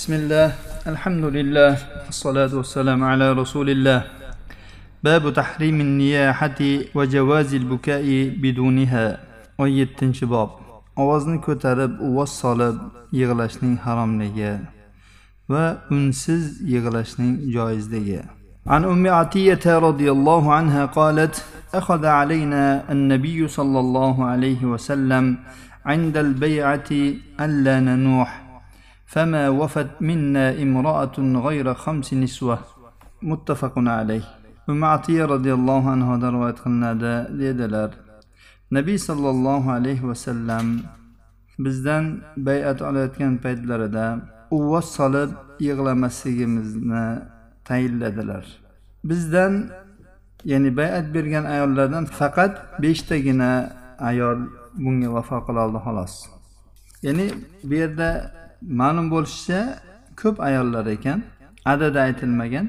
بسم الله الحمد لله الصلاة والسلام على رسول الله باب تحريم النياحة وجواز البكاء بدونها. o'n yettinchi bob ovozni ko'tarib uvvos solib yig'lashning haromligi va unsiz yig'lashning joizligi عن أم عتية رضي الله عنها قالت أخذ علينا النبي صلى الله عليه وسلم عند البيعة ألا ننوح. فما وفت منا امرأة غير خمس نسوة متفق عليه umi atiya roziyallohu anhudan rivoyat qilinadi dedilar nabiy sollallohu alayhi vasallam bizdan bayat olayotgan paytlarida uvvos solib yig'lamasligimizni tayinladilar bizdan ya'ni bayat bergan ayollardan faqat beshtagina ayol bunga vafo qiloldi xolos ya'ni bu yerda ma'lum bo'lishicha ko'p ayollar ekan adadi aytilmagan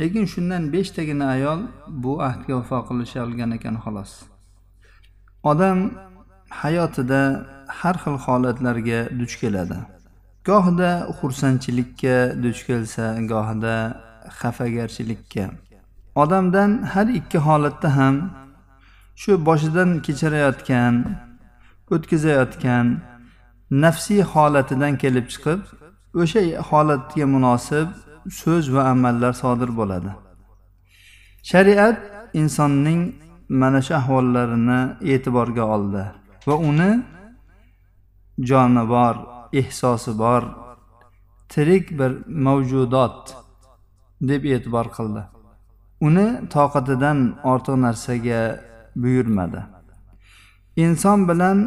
lekin shundan beshtagina ayol bu ahdga vafo qilisha olgan ekan xolos. Odam hayotida har xil holatlarga duch keladi. Gohida xursandchilikka duch kelsa gohida xafagarchilikka. Odamdan har ikki holatda ham shu boshidan kechirayotgan o'tkazayotgan nafsiy holatidan kelib chiqib o'sha holatga munosib so'z va amallar sodir bo'ladi. Shariat insonning mana shu ahvollarini e'tiborga oldi va uni joni bor ehsosi bor tirik bir mavjudot deb e'tibor qildi. Uni toqatidan ortiq narsaga buyurmadi. Inson bilan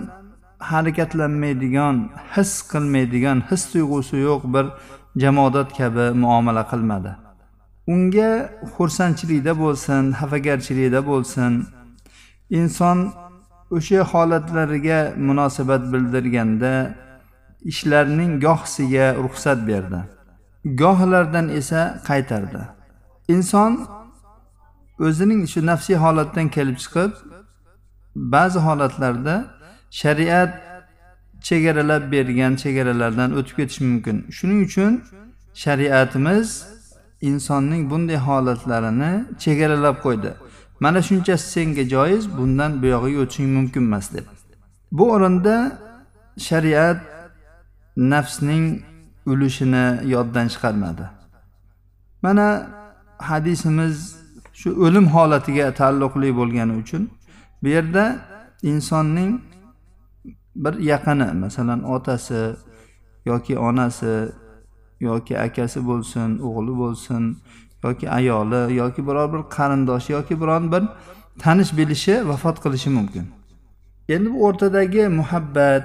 harakatlanmaydigan his qilmaydigan his tuyg'usi yo'q bir jamodat kabi muomala qilmadi. Unga xursandchilikda bo'lsin xafagarchilikda bo'lsin inson o'sha holatlariga munosabat bildirganda ishlarning gohsiga ruxsat berdi. Gohlardan esa qaytardi. Inson o'zining shu nafsiy holatdan kelib chiqib ba'zi holatlarda shariat chegaralab bergan chegaralardan o'tib ketish mumkin. Shuning uchun shariatimiz insonning bunday holatlarini chegaralab qo'ydi. Mana shunchasi senga joiz bundan buyog'iga o'tishing mumkin emas deb. Bu o'rinda shariat nafsning ulushini yoddan chiqarmadi. Mana hadisimiz shu o'lim holatiga taalluqli bo'lgani uchun bu yerda insonning bir yaqini masalan otasi yoki onasi yoki akasi bo'lsin o'g'li bo'lsin yoki ayoli yoki biror bir qarindoshi yoki biron bir tanish bilishi vafot qilishi mumkin. Endi bu o'rtadagi muhabbat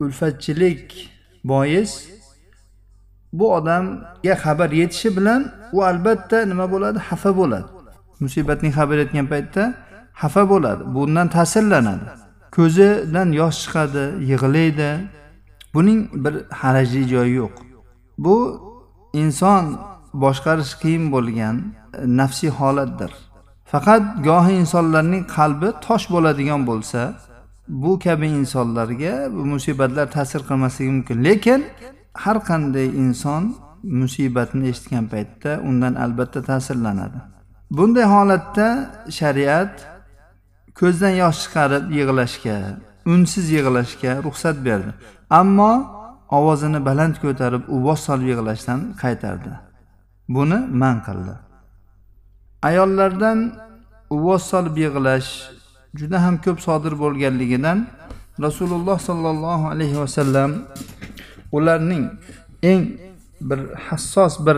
ulfatchilik bois bu odamga xabar yetishi bilan u albatta nima bo'ladi? Xafa bo'ladi. Musibatning xabar yetgan paytda xafa bo'ladi. Bundan ta'sirlanadi. Ko'zidan yosh chiqadi yig'laydi. Buning bir harajli joyi yo'q. Bu inson boshqarish qiyin bo'lgan e, nafsiy holatdir. Faqat gohi insonlarning qalbi tosh bo'ladigan bo'lsa bu kabi insonlarga bu musibatlar ta'sir qilmasligi mumkin. Lekin har qanday inson musibatni eshitgan paytda undan albatta ta'sirlanadi. Bunday holatda shariat ko'zdan yosh chiqarib yig'lashga unsiz yig'lashga ruxsat berdi. Ammo ovozini baland ko'tarib uvvos solib yig'lashdan qaytardi. Buni man qildi. Ayollardan uvvos solib yig'lash juda ham ko'p sodir bo'lganligidan rasululloh sollallohu alayhi vasallam ularning eng bir hassos bir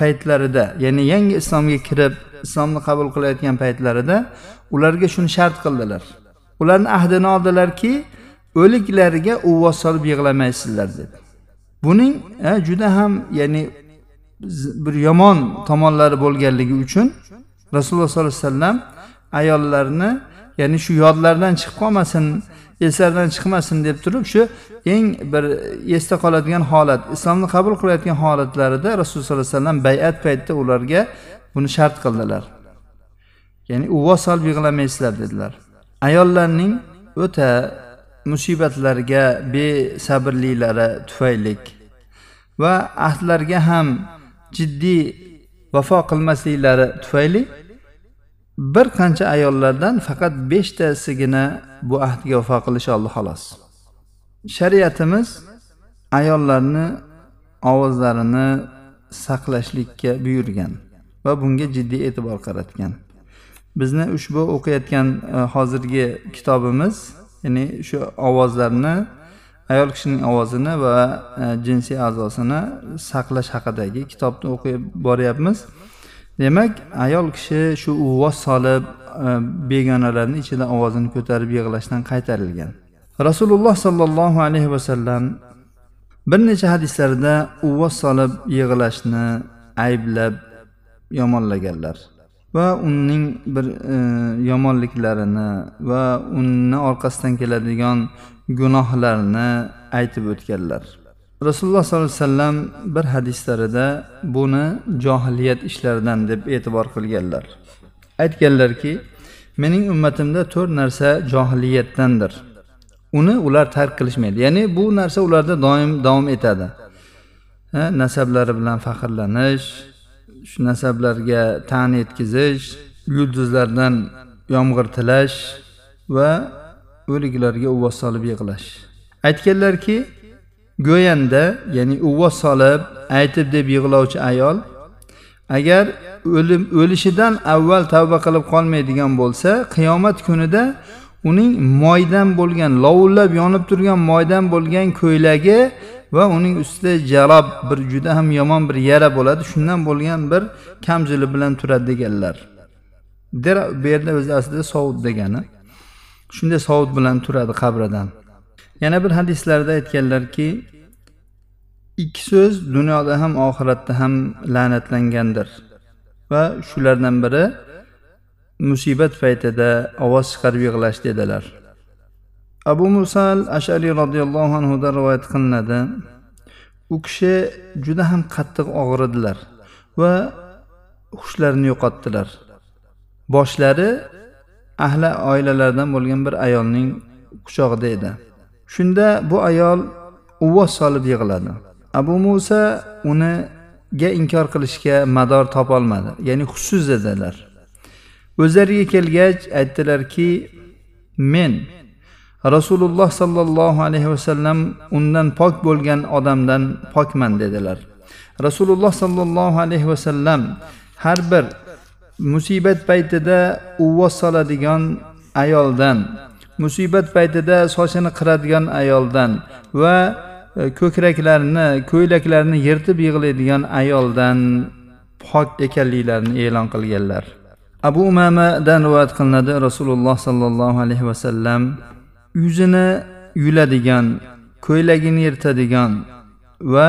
paytlarida ya'ni yangi islomga kirib islomni qabul qilayotgan paytlarida ularga shuni shart qildilar. Ularni ahdini oldilarki o'liklariga uvvos solib yig'lamaysizlar dedi. Buning juda ham ya'ni bir yomon tomonlari bo'lganligi uchun rasululloh sollallohu alayhi vasallam ayollarni ya'ni shu yodlaridan chiqib qolmasin eslaridan chiqmasin deb turib shu eng bir esda qoladigan holat islomni qabul qilayotgan holatlarida rasululloh sollallohu alayhi vasallam bayat paytida ularga buni shart qildilar. Ya'ni uvvos solib yig'lamaysizlar dedilar. Ayollarning o'ta musibatlarga besabrliklari tufaylik va ahdlarga ham jiddiy vafo qilmasliklari tufayli bir qancha ayollardan faqat beshtasigina bu ahdga vafo qilisholdi xolos. Shariatimiz ayollarni ovozlarini saqlashlikka buyurgan va bunga jiddiy e'tibor qaratgan. Bizni ushbu o'qiyotgan e, hozirgi kitobimiz ya'ni shu ovozlarni ayol kishining ovozini va e, jinsiy a'zosini saqlash haqidagi kitobni o'qib boryapmiz. Demak ayol kishi shu uvvos solib e, begonalarni ichida ovozini ko'tarib yig'lashdan qaytarilgan. Rasululloh sollallohu alayhi vasallam bir necha hadislarda uvvos solib yig'lashni ayblab yomonlaganlar. Va uning bir e, yomonliklarini va uni orqasidan keladigan gunohlarni aytib o'tganlar. Rasululloh sollallohu alayhi vasallam bir hadislarida buni johiliyat ishlaridan deb e'tibor qilganlar. Aytganlarki mening ummatimda to'rt narsa johiliyatdandir. Uni ular tark qilishmaydi. Ya'ni bu narsa ularda doim davom etadi. Nasablari bilan faxrlanish shu nasablarga tan etkizish yulduzlardan yomg'ir tilash va o'liklarga uvvos solib yig'lash. Aytganlarki go'yanda ya'ni uvvos solib aytib deb yig'lovchi ayol agar o'lim o'lishidan avval tavba qilib qolmaydigan bo'lsa qiyomat kunida uning moydan bo'lgan lovullab yonib turgan moydan bo'lgan ko'ylagi va uning ustida jalob bir juda ham yomon bir yara bo'ladi. Shundan bo'lgan bir kamzuli bilan turadi deganlar bu yerda o'zi aslida sovut degani. Shunday sovut bilan turadi qabridan. Yana bir hadislarda aytganlarki ikki so'z dunyoda ham oxiratda ham la'natlangandir. Va shulardan biri musibat paytida ovoz chiqarib yig'lash dedilar. Abu musal ashariy roziyallohu anhudan rivoyat qilinadi. U kishi juda ham qattiq og'ridilar va hushlarini yo'qotdilar. Boshlari ahli oilalaridan bo'lgan bir ayolning quchog'ida edi. Shunda bu ayol uvvos solib yig'ladi. Abu musa uniga inkor qilishga mador topolmadi ya'ni hushsiz edilar o'zlariga kelgach aytdilarki men rasululloh sollallohu alayhi vasallam undan pok bo'lgan odamdan pokman dedilar. Rasululloh sollallohu alayhi vasallam har bir musibat paytida uvvos soladigan ayoldan musibat paytida sochini qiradigan ayoldan va e, ko'kraklarini ko'ylaklarini yirtib yig'laydigan ayoldan pok ekanliklarini e'lon qilganlar. Abu umamadan rivoyat qilinadi. Rasululloh sollallohu alayhi vasallam yuzini yuladigan ko'ylagini yirtadigan va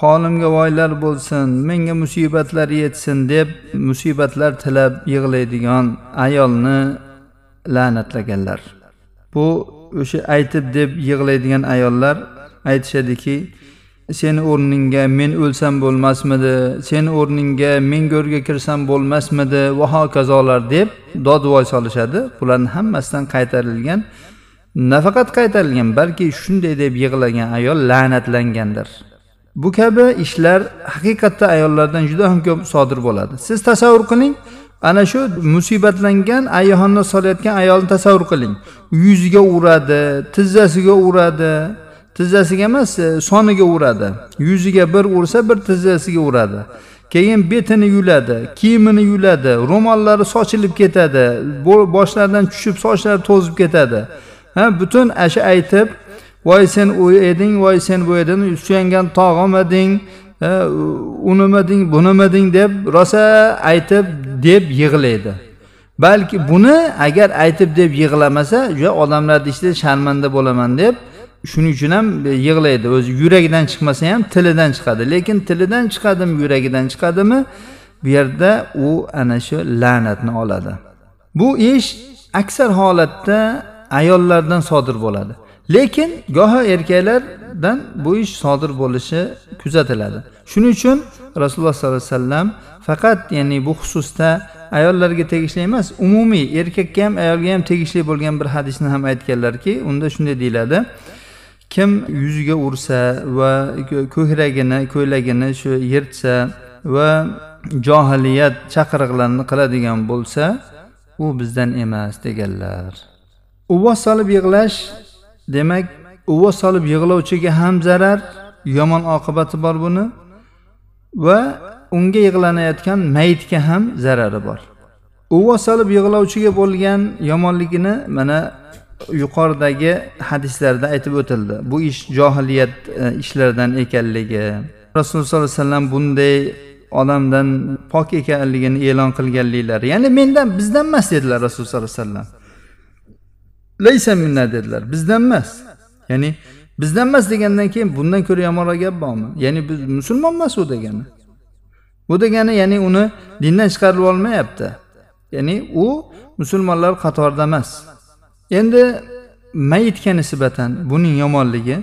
holimga voylar bo'lsin menga musibatlar yetsin deb musibatlar tilab yig'laydigan ayolni la'natlaganlar. Bu o'sha aytib deb yig'laydigan ayollar aytishadiki seni o'rningga men o'lsam bo'lmasmidi? Seni o'rningga men go'rga kirsam bo'lmasmidi? Va hokazolar deb dodvoy solishadi. Bularni hammasidan qaytarilgan nafaqat qaytarilgan balki shunday deb yig'lagan ayol la'natlangandir. Bu kabi ishlar haqiqatda ayollardan juda ham ko'p sodir bo'ladi. Siz tasavvur qiling ana shu musibatlangan ayyuhonni solayotgan ayolni tasavvur qiling. Yuziga uradi tizzasiga uradi. Tizzasiga emas e, soniga uradi. Yuziga bir ursa bir tizzasiga uradi. Keyin betini yuladi kiyimini yuladi ro'mollari sochilib ketadi boshlaridan tushib sochlari to'zib ketadi. Ha butun asha aytib voy sen u eding voy sen bu eding suyangan tog'im eding unimiding bunimiding deb rosa aytib deb yig'laydi. Balki buni agar aytib deb yig'lamasa juda odamlarni ichida sharmanda bo'laman deb shuning uchun ham yig'laydi. O'zi yuragidan chiqmasa ham tilidan chiqadi. Lekin tilidan chiqadimi yuragidan chiqadimi bu yerda u ana shu la'natni oladi. Bu ish aksar holatda ayollardan sodir bo'ladi. Lekin goho erkaklardan bu ish sodir bo'lishi kuzatiladi. Shuning uchun rasululloh sollallohu alayhi vasallam faqat ya'ni bu xususda ayollarga tegishli emas umumiy erkakka ham ayolga ham tegishli bo'lgan bir hadisni ham aytganlarki unda shunday deyiladi. Kim yuziga ursa va ko'kragini ko'ylagini shu yirtsa va johiliyat chaqiriqlarini qiladigan bo'lsa u bizdan emas deganlar. Uvvos solib yig'lash demak uvvos solib yig'lovchiga ham zarar yomon oqibati bor buni va unga yig'lanayotgan mayitga ham zarari bor. Uvvos solib yig'lovchiga bo'lgan yomonligini mana yuqoridagi hadislarda aytib o'tildi. Bu ish johiliyat e, ishlaridan ekanligi rasululloh sollallohu alayhi vasallam bunday odamdan pok ekanligini e'lon qilganliklari ya'ni mendan bizdan emas dedilar rasululloh sollallohu alayhi vasallam. Laysa minna dedilar. Bizdan emas. Ya'ni bizdan emas degandan keyin bundan ko'ra yomonroq gap bormi? Ya'ni biz musulmon emas u degani. Bu degani ya'ni uni dindan chiqarib olmayapti. Ya'ni u musulmonlar qatorida emas. Endi mayitga nisbatan buning yomonligi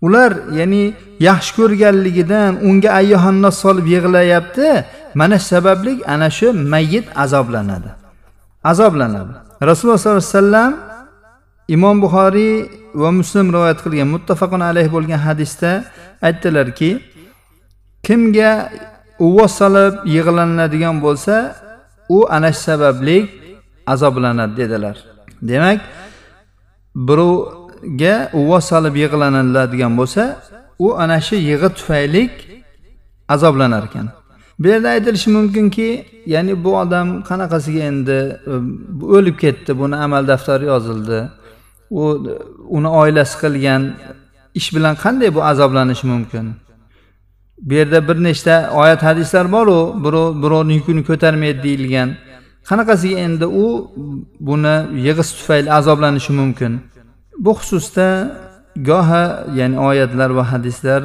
ular ya'ni yaxshi ko'rganligidan unga ayyohannos solib yig'layapti mana shu sababli ana shu mayit azoblanadi. Azoblanadi. Rasululloh sollallohu alayhi vasallam imom buxoriy va muslim rivoyat qilgan muttafaqun alayh bo'lgan hadisda aytdilarki kimga uvvos solib yig'lanadigan bo'lsa u ana shu sababli azoblanadi dedilar. Demak birovga uvvos solib yig'laniladigan bo'lsa u ana shu yig'i tufayli azoblanar ekan. Bu yerda aytilishi mumkinki ya'ni bu odam qanaqasiga endi o'lib ketdi buni amal daftari yozildi. U uni oilasi qilgan ish bilan qanday bu azoblanishi mumkin? Bu yerda bir nechta oyat hadislar boru birov birovni yukini ko'tarmaydi deyilgan. Qanaqasiga endi u buni yig'isi tufayli azoblanishi mumkin? Bu xususda goha ya'ni oyatlar va hadislar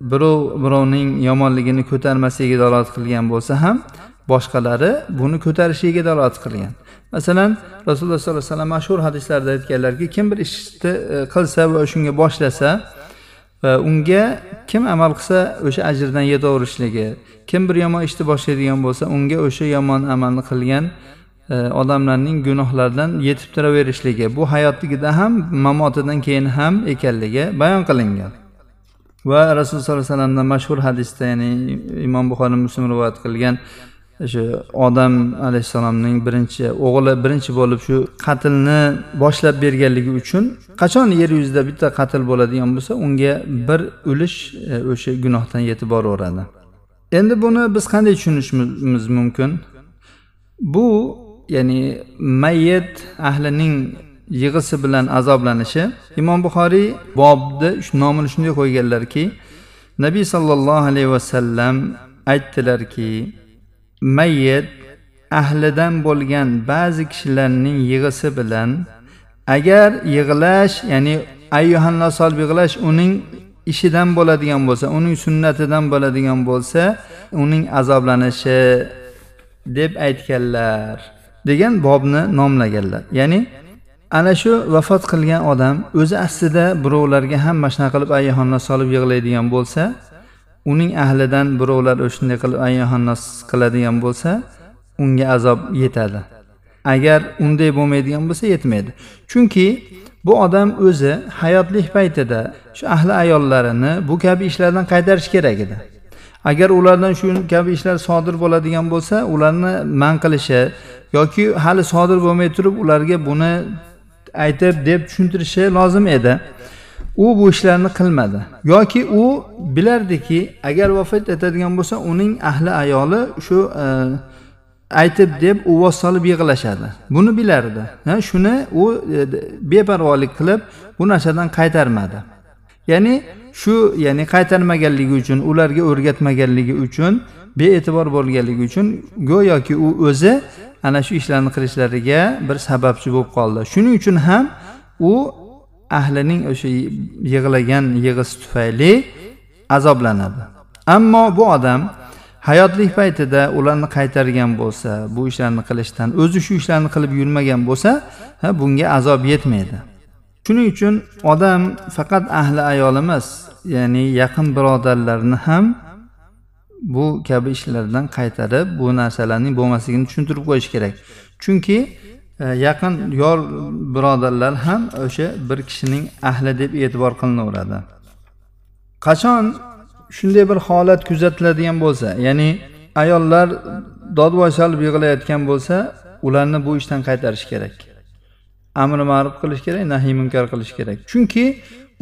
birov birovning yomonligini ko'tarmasligiga dalolat qilgan bo'lsa ham boshqalari buni ko'tarishiga dalolat qilgan. Masalan rasululloh sollallohu alayhi vasallam mashhur hadislarda aytganlarki kim bir ishni e, qilsa va shunga boshlasa va unga kim amal qilsa o'sha ajrdan yetaverishligi kim bir yomon ishni boshlaydigan bo'lsa unga o'sha yomon amalni qilgan e, odamlarning gunohlaridan yetib turaverishligi bu hayotligida ham mamotidan keyin ham ekanligi bayon qilingan. Va rasululloh sollallohu alayhi vasallamdan mashhur hadisda ya'ni imom buxoriy muslim rivoyat qilgan o'sha odam alayhissalomning birinchi o'g'li birinchi bo'lib shu qatlni boshlab berganligi uchun qachon yer yuzida bitta qatl bo'ladigan bo'lsa unga bir ulush e, o'sha gunohdan yetib boraveradi. Endi buni biz qanday tushunishimiz mumkin? Bu ya'ni mayyit ahlining yig'isi bilan azoblanishi imom buxoriy bobni nomini shunday qo'yganlarki nabiy sollallohu alayhi vasallam aytdilarki mayyit ahlidan bo'lgan ba'zi kishilarning yig'isi bilan agar yig'lash ya'ni ayyuhanna solib yig'lash uning ishidan bo'ladigan bo'lsa uning sunnatidan bo'ladigan bo'lsa uning azoblanishi deb aytganlar degan bobni nomlaganlar. Ya'ni ana shu vafot qilgan odam o'zi aslida birovlarga ham mana shunaqa qilib ayyuhanna solib yig'laydigan bo'lsa uning ahlidan birovlar shunday qilib ayyuhannos qiladigan bo'lsa unga azob yetadi. Agar unday bo'lmaydigan bo'lsa yetmaydi. Chunki bu odam o'zi hayotlik paytida shu ahli ayollarini bu kabi ishlardan qaytarish kerak edi. Agar ulardan shu kabi ishlar sodir bo'ladigan bo'lsa ularni man qilishi yoki hali sodir bo'lmay turib ularga buni aytib deb tushuntirishi lozim edi. U bu ishlarni qilmadi. Yoki u bilardiki agar vafot etadigan bo'lsa uning ahli ayoli shu e, aytib deb uvvos solib yig'lashadi. Buni bilardi. Shuni u e, beparvolik qilib bu narsadan qaytarmadi. Ya'ni shu ya'ni qaytarmaganligi uchun ularga o'rgatmaganligi uchun bee'tibor bo'lganligi uchun go'yoki u o'zi ana shu ishlarni qilishlariga bir sababchi bo'lib qoldi. Shuning uchun ham u ahlining o'sha yig'lagan yig'isi tufayli azoblanadi. Ammo bu odam hayotlik paytida ularni qaytargan bo'lsa bu ishlarni qilishdan o'zi shu ishlarni qilib yurmagan bo'lsa bunga azob yetmaydi. Shuning uchun odam faqat ahli ayol emas ya'ni yaqin birodarlarni ham bu kabi ishlardan qaytarib bu narsalarning bo'lmasligini tushuntirib qo'yish kerak. Chunki E, yaqin yor birodarlar ham o'sha bir kishining ahli deb e'tibor qilinaveradi. Qachon shunday bir holat kuzatiladigan bo'lsa ya'ni ayollar dodvoy solib yig'layotgan bo'lsa ularni bu ishdan qaytarish kerak. Amri ma'ruf qilish kerak nahiy munkar qilish kerak. Chunki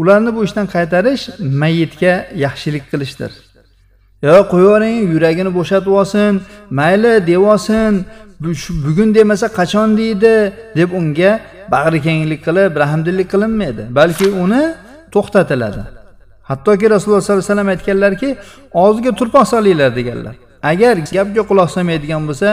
ularni bu ishdan qaytarish mayitga yaxshilik qilishdir. Yo qo'yavering yuragini bo'shatib olsin mayli deb olsin bugun demasa qachon deydi? deb unga bag'rikenglik qilib rahmdillik qilinmaydi. Balki uni to'xtatiladi. Hattoki rasululloh sollallohu alayhi vasallam aytganlarki og'ziga turpoq solinglar deganlar. Agar gapga quloq solmaydigan bo'lsa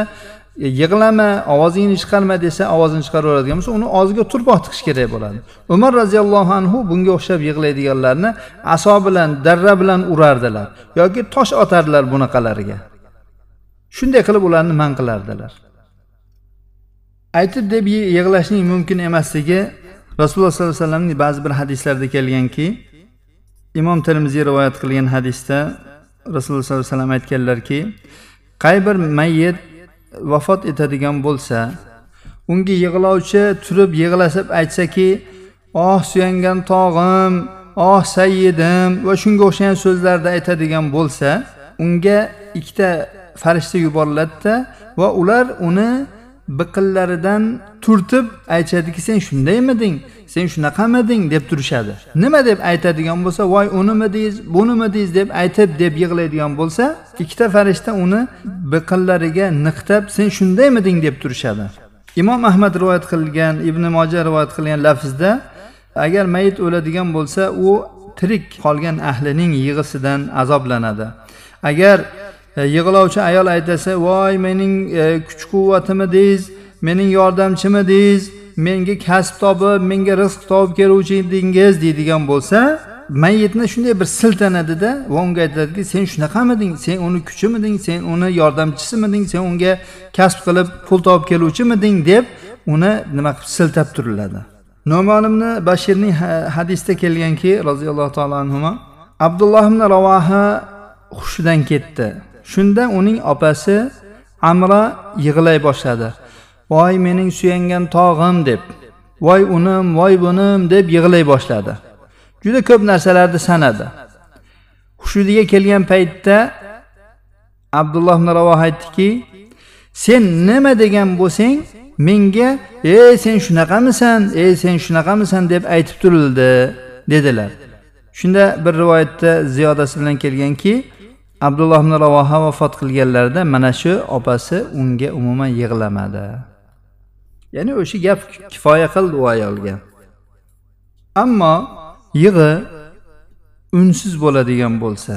yig'lama ovozingni chiqarma desa ovozini chiqaraveradigan bo'lsa uni og'ziga turpoq tiqish kerak bo'ladi. Umar roziyallohu anhu bunga o'xshab yig'laydiganlarni aso bilan darra bilan urardilar yoki tosh otardilar bunaqalariga. Shunday qilib ularni man qilardilar. Aytib deb yig'lashning mumkin emasligi rasululloh sollallohu alayhi vasallamning ba'zi bir hadislarida kelganki imom termiziy rivoyat qilgan hadisda rasululloh sollallohu alayhi vasallam aytganlarki qay bir mayyit vafot etadigan bo'lsa unga yig'lovchi turib yig'lasib aytsaki oh suyangan tog'im oh sayyidim va shunga o'xshagan so'zlarni aytadigan bo'lsa unga ikkita farishta yuboriladida va ular uni biqinlaridan turtib aytishadiki sen shundaymiding? Sen shunaqamiding deb turishadi. Nima deb aytadigan bo'lsa voy unimidingiz bunimidingiz deb aytib deb yig'laydigan bo'lsa ikkita farishta uni biqinlariga niqtab sen shundaymiding? deb turishadi. Imom ahmad rivoyat qilgan ibn moja rivoyat qilgan lafzda agar mayit o'ladigan bo'lsa u tirik qolgan ahlining yig'isidan azoblanadi. Agar E, yig'lovchi ayol aytasa voy mening e, kuch quvvatimidingiz mening yordamchimidingiz menga kasb topib menga rizq topib keluvchi edingiz deydigan bo'lsa mayitni shunday bir siltanadida va unga aytadiki sen shunaqamiding? Sen uni kuchimiding? Sen uni yordamchisimiding sen unga kasb qilib pul topib keluvchimiding? deb uni nima qilib siltab turiladi. No'mon ibn bashirning hadisda kelganki roziyallohu taolo anhu abdulloh ibn ravoha hushidan ketdi. Shunda uning opasi amra yig'lay boshladi. Voy mening suyangan tog'im deb. Voy unim voy bunim deb yig'lay boshladi. Juda ko'p narsalarni sanadi. Hushudiga kelgan paytda abdulloh ibn ravoh aytdiki sen nima degan bo'lsang menga ey sen shunaqamisan ey sen shunaqamisan deb aytib turildi dedilar. Shunda bir rivoyatda ziyodasi bilan kelganki abdulloh ibn ravoha vafot qilganlarida mana shu opasi unga umuman yig'lamadi. Ya'ni o'sha gap kifoya qildi u ayolga. Ammo yig'i unsiz bo'ladigan bo'lsa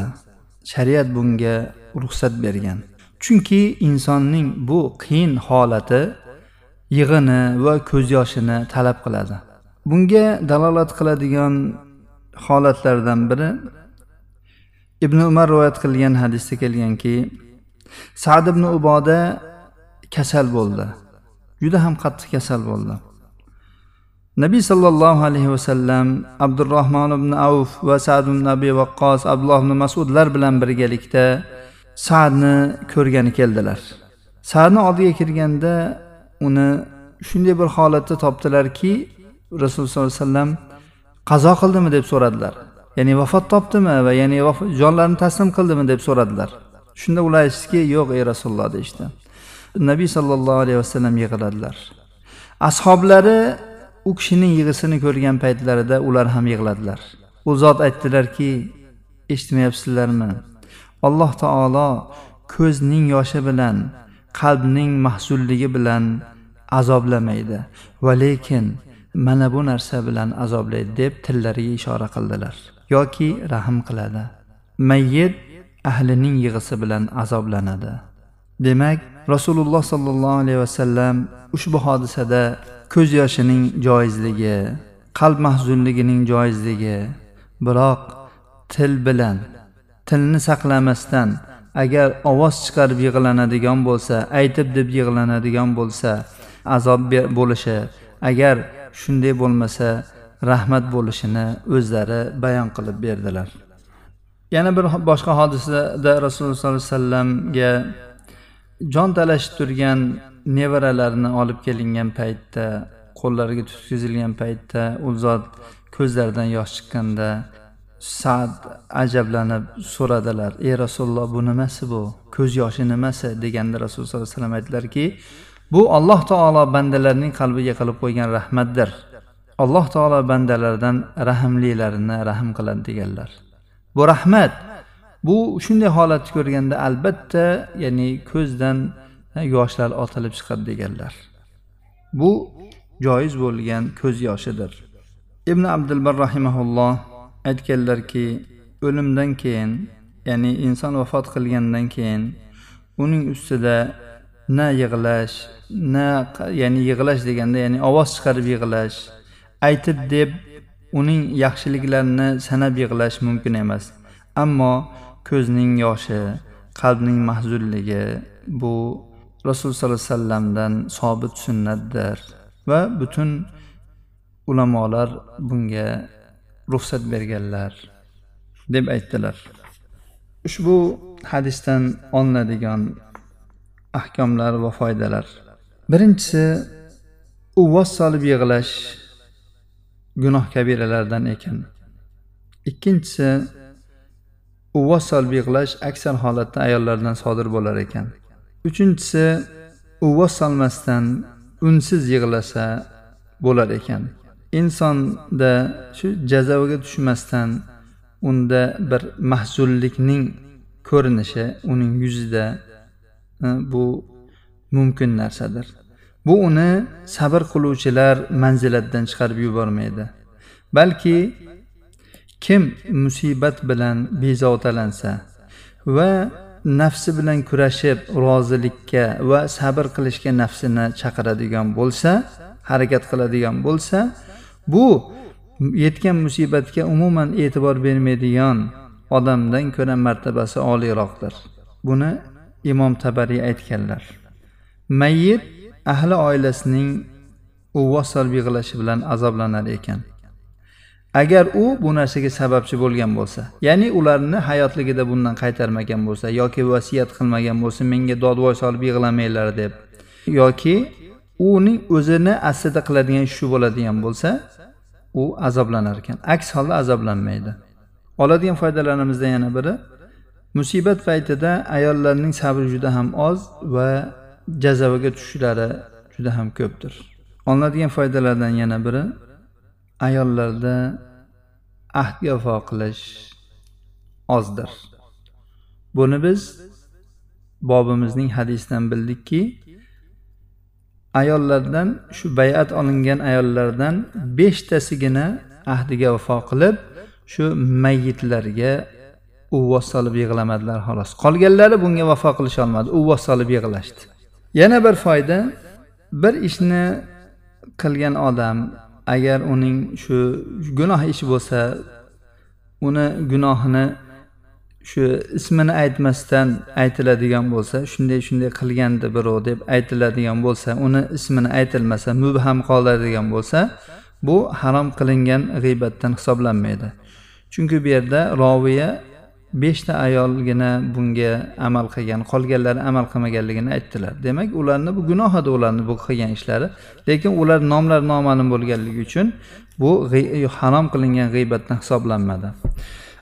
shariat bunga ruxsat bergan. Chunki insonning bu qiyin holati yig'ini va ko'z yoshini talab qiladi. Bunga dalolat qiladigan holatlardan biri ibn umar rivoyat qilgan hadisda kelganki sad ibn uboda kasal bo'ldi. Juda ham qattiq kasal bo'ldi. Nabiy sollallohu alayhi vasallam abdurahmon ibn avf va sad ibn abi vaqqos abdulloh ibn masudlar bilan birgalikda sadni ko'rgani keldilar. Sadni oldiga kirganda uni shunday bir holatda topdilarki rasululloh sollallohu alayhi vasallam qazo qildimi? deb so'radilar. Ya'ni vafot topdimi va ya'ni jonlarini taslim qildimi deb so'radilar. Shunda ular aytishdiki yo'q ey rasululloh deyishdi. Nabiy sollallohu alayhi vasallam yig'ladilar. Ashoblari u kishining yig'isini ko'rgan paytlarida ular ham yig'ladilar. U zot aytdilarki eshitmayapsizlarmi? Alloh taolo ko'zning yoshi bilan qalbning mahzulligi bilan azoblamaydi. Va lekin mana bu narsa bilan azoblaydi deb tillariga ishora qildilar. Yoki rahm qiladi. Mayyit ahlining yig'isi bilan azoblanadi. Demak rasululloh sollallohu alayhi vasallam ushbu hodisada ko'z yoshining joizligi qalb mahzunligining joizligi biroq til bilan tilni saqlamasdan agar ovoz chiqarib yig'lanadigan bo'lsa aytib deb yig'lanadigan bo'lsa azob bo'lishi agar shunday bo'lmasa rahmat bo'lishini o'zlari bayon qilib berdilar. Yana bir boshqa hodisada rasululloh sollallohu alayhi vasallamga jon talashib turgan nevaralarini olib kelingan paytda qo'llariga tutkizilgan paytda u zot ko'zlaridan yosh chiqqanda sad ajablanib so'radilar ey rasululloh bu nimasi bu? Ko'z yoshi nimasi? deganda rasululloh sollallohu alayhi vasallam aytdilarki bu alloh taolo bandalarning qalbiga qilib qo'ygan rahmatdir. Alloh taolo bandalaridan rahmlilarini rahm qiladi deganlar. Bu rahmat. Bu shunday holatni ko'rganda albatta ya'ni ko'zdan yoshlar otilib chiqadi deganlar. Bu joiz bo'lgan ko'z yoshidir. Ibn abdulbar rahimaulloh aytganlarki o'limdan keyin ya'ni inson vafot qilgandan keyin uning ustida na yig'lash na ya'ni yig'lash deganda ya'ni ovoz chiqarib yig'lash aytib deb uning yaxshiliklarini sanab yig'lash mumkin emas. Ammo ko'zning yoshi qalbning mahzunligi bu rasululloh sollallohu alayhi vasallamdan sobit sunnatdir. Va butun ulamolar bunga ruxsat berganlar deb aytdilar. Ushbu hadisdan olinadigan ahkomlar va foydalar. Birinchisi uvvos solib yig'lash gunoh kabiralardan ekan. Ikkinchisi uvvos solib qilish aksar holatda ayollardan sodir bo'lar ekan. Uchinchisi uvvos solmasdan unsiz yig'lasa bo'lar ekan. Insonda shu jazavaga tushmasdan unda bir mahzunlikning ko'rinishi uning yuzida e, bu mumkin narsadir. Bu uni sabr qiluvchilar manzilatidan chiqarib yubormaydi. Balki kim musibat bilan bezovtalansa va nafsi bilan kurashib rozilikka va sabr qilishga nafsini chaqiradigan bo'lsa harakat qiladigan bo'lsa bu yetgan musibatga umuman e'tibor bermaydigan odamdan ko'ra martabasi oliyroqdir. Buni imom tabariy aytganlar. Mayyit ahli oilasining uvvos solib yig'lashi bilan azoblanar ekan. Agar u bu narsaga sababchi bo'lgan bo'lsa ya'ni ularni hayotligida bundan qaytarmagan bo'lsa yoki vasiyat qilmagan bo'lsa menga dodvoy solib yig'lamanglar deb yoki uning o'zini aslida qiladigan ishi shu bo'ladigan bo'lsa u azoblanar ekan. Aks holda azoblanmaydi. Oladigan foydalarimizdan yana biri musibat paytida ayollarning sabri juda ham oz va jazavaga tushishlari juda ham ko'pdir. Olinadigan foydalardan yana biri ayollarda ahdga vafo qilish ozdir. Buni biz bobimizning hadisidan bildikki ayollardan shu bayat olingan ayollardan beshtasigina ahdiga vafo qilib shu mayyitlarga uvvos solib yig'lamadilar xolos. Qolganlari bunga vafo qilisholmadi uvvos solib yig'lashdi. Yana bir foyda bir ishni qilgan odam agar uning shu gunoh ishi bo'lsa uni gunohini shu ismini aytmasdan aytiladigan bo'lsa shunday shunday qilgandi birov deb aytiladigan bo'lsa uni ismini aytilmasa mubham qoladigan bo'lsa bu harom qilingan g'iybatdan hisoblanmaydi. Chunki bu yerda roviya beshta ayolgina bunga amal qilgan qolganlari amal qilmaganligini aytdilar. Demak ularni bu gunoh edi ularni bu qilgan ishlari lekin ular nomlari noma'lum bo'lganligi uchun bu harom qilingan g'iybatdan hisoblanmadi.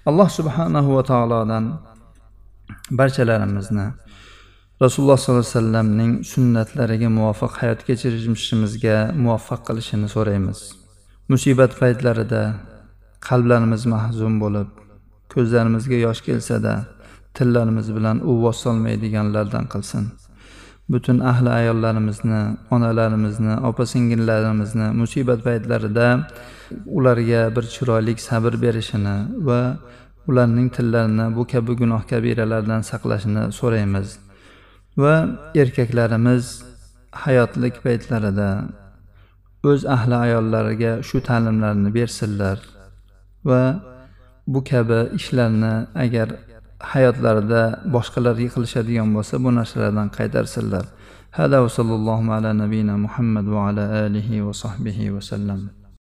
Alloh subhanahu va taolodan barchalarimizni rasululloh sollallohu alayhi vasallamning sunnatlariga muvofiq hayot kechirishimizga muvaffaq qilishini so'raymiz. Musibat paytlarida qalblarimiz mahzun bo'lib ko'zlarimizga yosh kelsada tillarimiz bilan uvvos solmaydiganlardan qilsin. Butun ahli ayollarimizni onalarimizni opa singillarimizni musibat paytlarida ularga bir chiroyli sabr berishini va ularning tillarini bu kabi gunoh kabiralardan saqlashini so'raymiz. Va erkaklarimiz hayotlik paytlarida o'z ahli ayollariga shu ta'limlarni bersinlar va bu kabi ishlarni agar hayotlarida boshqalarga qilishadigan bo'lsa bu narsalardan qaytarsinlar hada va sallallohu ala nabiyina muhammad va ala alihi va sahbihi vasallam